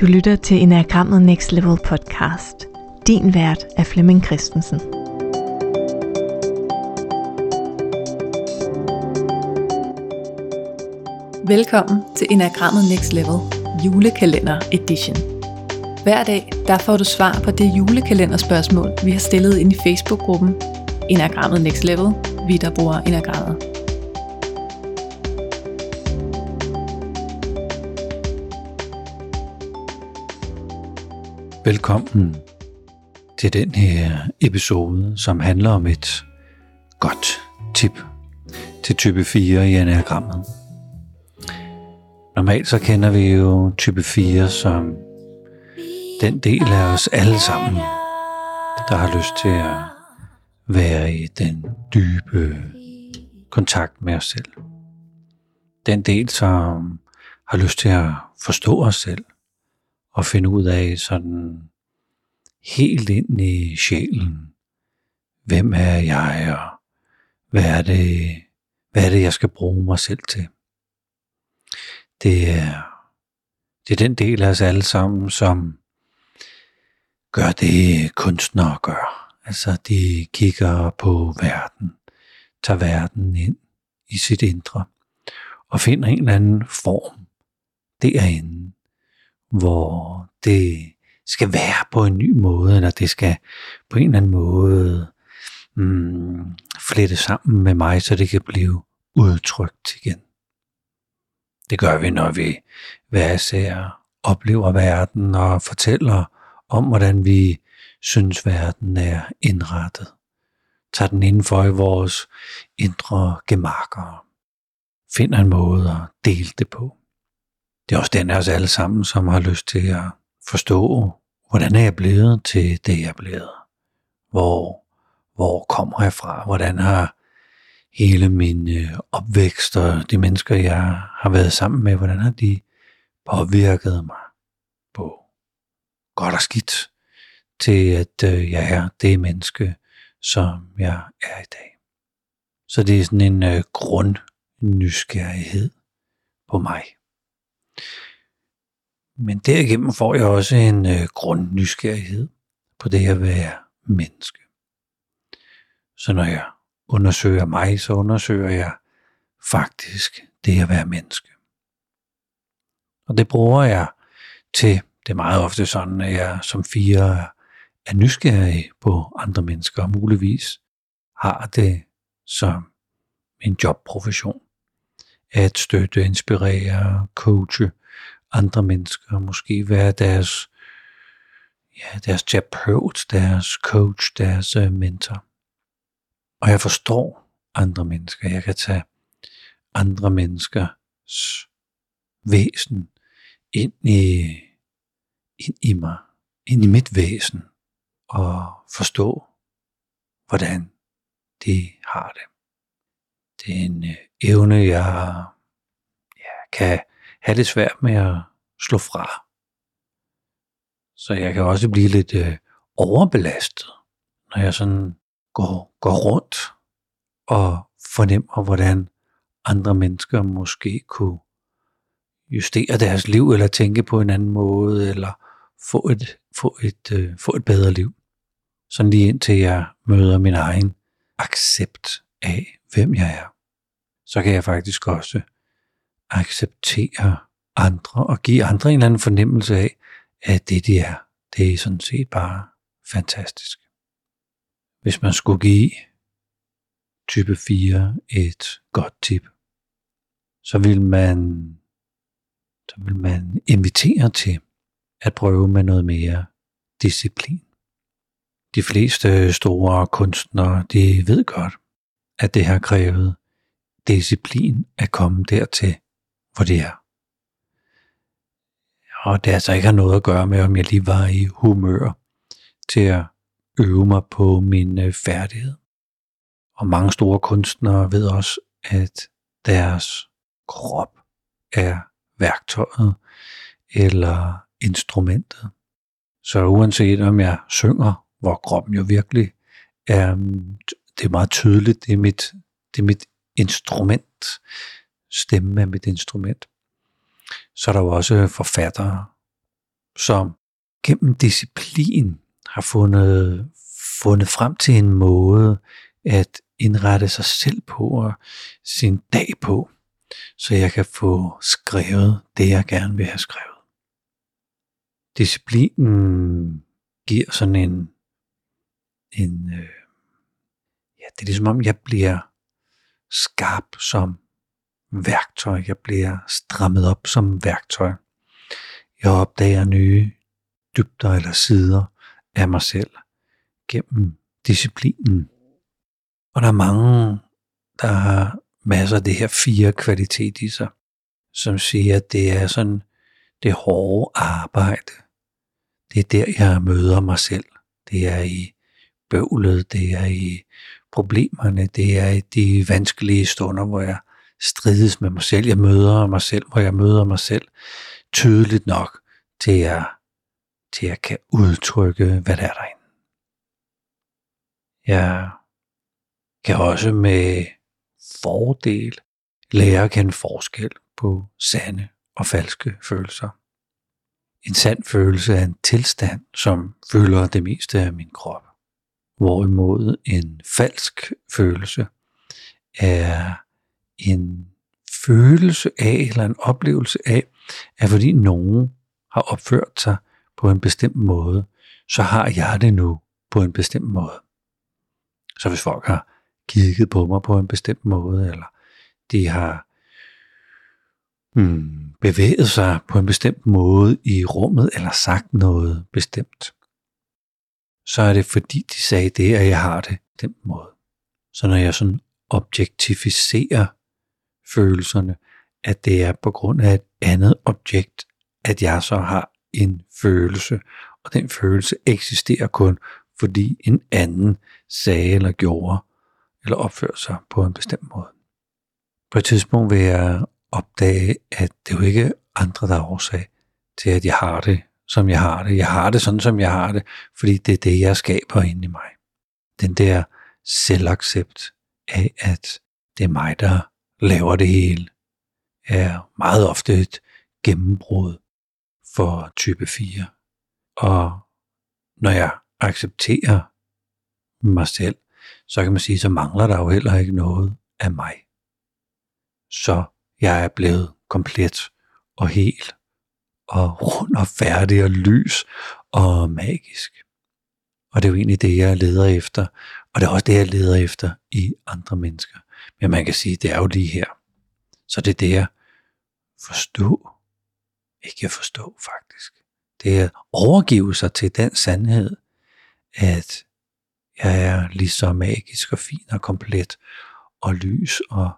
Du lytter til Enagrammet Next Level podcast. Din vært er Flemming Christensen. Velkommen til Enagrammet Next Level julekalender edition. Hver dag der får du svar på det julekalenderspørgsmål, vi har stillet ind i Facebook-gruppen Enagrammet Next Level, vi der bruger Enagrammet. Velkommen til den her episode, som handler om et godt tip til type 4 i enagrammet. Normalt så kender vi jo type 4 som den del af os alle sammen, der har lyst til at være i den dybe kontakt med os selv. Den del, som har lyst til at forstå os selv og finde ud af sådan helt ind i sjælen. Hvem er jeg, og hvad er det, hvad er det jeg skal bruge mig selv til? Det er, det er den del af os alle sammen, som gør det kunstnere gør. Altså de kigger på verden, tager verden ind i sit indre og finder en eller anden form derinde, hvor det skal være på en ny måde, eller det skal på en eller anden måde mm, flette sammen med mig, så det kan blive udtrykt igen. Det gør vi, når vi hver især oplever verden og fortæller om, hvordan vi synes, verden er indrettet. Tag den indenfor i vores indre gemakker. Finder en måde at dele det på. Det er også den af os alle sammen, som har lyst til at forstå, hvordan er jeg blevet til det, jeg er blevet? Hvor, hvor kommer jeg fra? Hvordan har hele min øh, opvækst og de mennesker, jeg har været sammen med, hvordan har de påvirket mig på godt og skidt til, at øh, jeg er det menneske, som jeg er i dag. Så det er sådan en grund grundnysgerrighed på mig. Men derigennem får jeg også en øh, grundnysgerrighed på det at være menneske. Så når jeg undersøger mig, så undersøger jeg faktisk det at være menneske. Og det bruger jeg til, det er meget ofte sådan, at jeg som fire er nysgerrig på andre mennesker, og muligvis har det som en jobprofession. At støtte, inspirere, coache, andre mennesker, måske være deres, ja, deres terapeut, deres coach, deres øh, mentor. Og jeg forstår andre mennesker. Jeg kan tage andre menneskers væsen ind i, ind i mig, ind i mit væsen, og forstå, hvordan de har det. Det er en øh, evne, jeg ja, kan have det svært med at slå fra. Så jeg kan også blive lidt øh, overbelastet, når jeg sådan går, går rundt og fornemmer, hvordan andre mennesker måske kunne justere deres liv, eller tænke på en anden måde, eller få et, få et, øh, få et bedre liv. Sådan lige indtil jeg møder min egen accept af, hvem jeg er. Så kan jeg faktisk også acceptere andre og give andre en eller anden fornemmelse af, at det de er, det er sådan set bare fantastisk. Hvis man skulle give type 4 et godt tip, så vil man, så vil man invitere til at prøve med noget mere disciplin. De fleste store kunstnere, de ved godt, at det har krævet disciplin at komme dertil, hvor det er. Og det altså ikke har noget at gøre med, om jeg lige var i humør til at øve mig på min øh, færdighed. Og mange store kunstnere ved også, at deres krop er værktøjet eller instrumentet. Så uanset om jeg synger, hvor kroppen jo virkelig er, mm, det er meget tydeligt, det er mit, det er mit instrument, stemme er mit instrument. Så er der jo også forfattere, som gennem disciplin har fundet, fundet frem til en måde at indrette sig selv på og sin dag på, så jeg kan få skrevet det, jeg gerne vil have skrevet. Disciplinen giver sådan en, en øh, det er ligesom om, jeg bliver skarp som værktøj. Jeg bliver strammet op som værktøj. Jeg opdager nye dybder eller sider af mig selv gennem disciplinen. Og der er mange, der har masser af det her fire kvalitet i sig, som siger, at det er sådan det hårde arbejde. Det er der, jeg møder mig selv. Det er i bøvlet, det er i problemerne, det er i de vanskelige stunder, hvor jeg strides med mig selv. Jeg møder mig selv, hvor jeg møder mig selv tydeligt nok, til jeg, til jeg kan udtrykke, hvad der er derinde. Jeg kan også med fordel lære at kende forskel på sande og falske følelser. En sand følelse er en tilstand, som fylder det meste af min krop. Hvorimod en falsk følelse er en følelse af, eller en oplevelse af, at fordi nogen har opført sig på en bestemt måde, så har jeg det nu på en bestemt måde. Så hvis folk har kigget på mig på en bestemt måde, eller de har hmm, bevæget sig på en bestemt måde i rummet, eller sagt noget bestemt, så er det fordi, de sagde det, at jeg har det den måde. Så når jeg sådan objektificerer følelserne, at det er på grund af et andet objekt, at jeg så har en følelse, og den følelse eksisterer kun, fordi en anden sagde eller gjorde, eller opførte sig på en bestemt måde. På et tidspunkt vil jeg opdage, at det jo ikke er andre, der er årsag til, at jeg har det, som jeg har det. Jeg har det sådan, som jeg har det, fordi det er det, jeg skaber inde i mig. Den der selvaccept af, at det er mig, der laver det hele, er meget ofte et gennembrud for type 4. Og når jeg accepterer mig selv, så kan man sige, så mangler der jo heller ikke noget af mig. Så jeg er blevet komplet og helt og rund og færdig og lys og magisk. Og det er jo egentlig det, jeg leder efter. Og det er også det, jeg leder efter i andre mennesker. Men man kan sige, det er jo lige her. Så det er det, jeg forstå. Ikke at forstå, faktisk. Det er at overgive sig til den sandhed, at jeg er lige så magisk og fin og komplet og lys og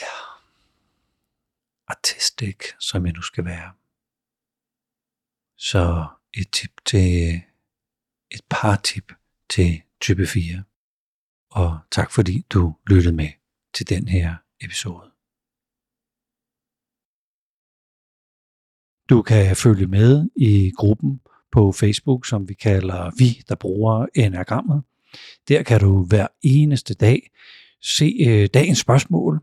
ja, artistic, som jeg nu skal være. Så et tip til, et par tip til type 4. Og tak fordi du lyttede med til den her episode. Du kan følge med i gruppen på Facebook, som vi kalder Vi, der bruger enagrammet. Der kan du hver eneste dag se øh, dagens spørgsmål,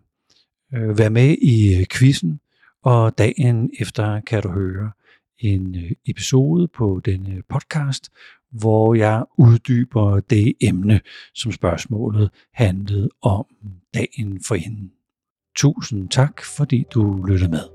øh, være med i øh, quizzen, og dagen efter kan du høre en øh, episode på denne podcast, hvor jeg uddyber det emne, som spørgsmålet handlede om dagen for hende. Tusind tak, fordi du lyttede med.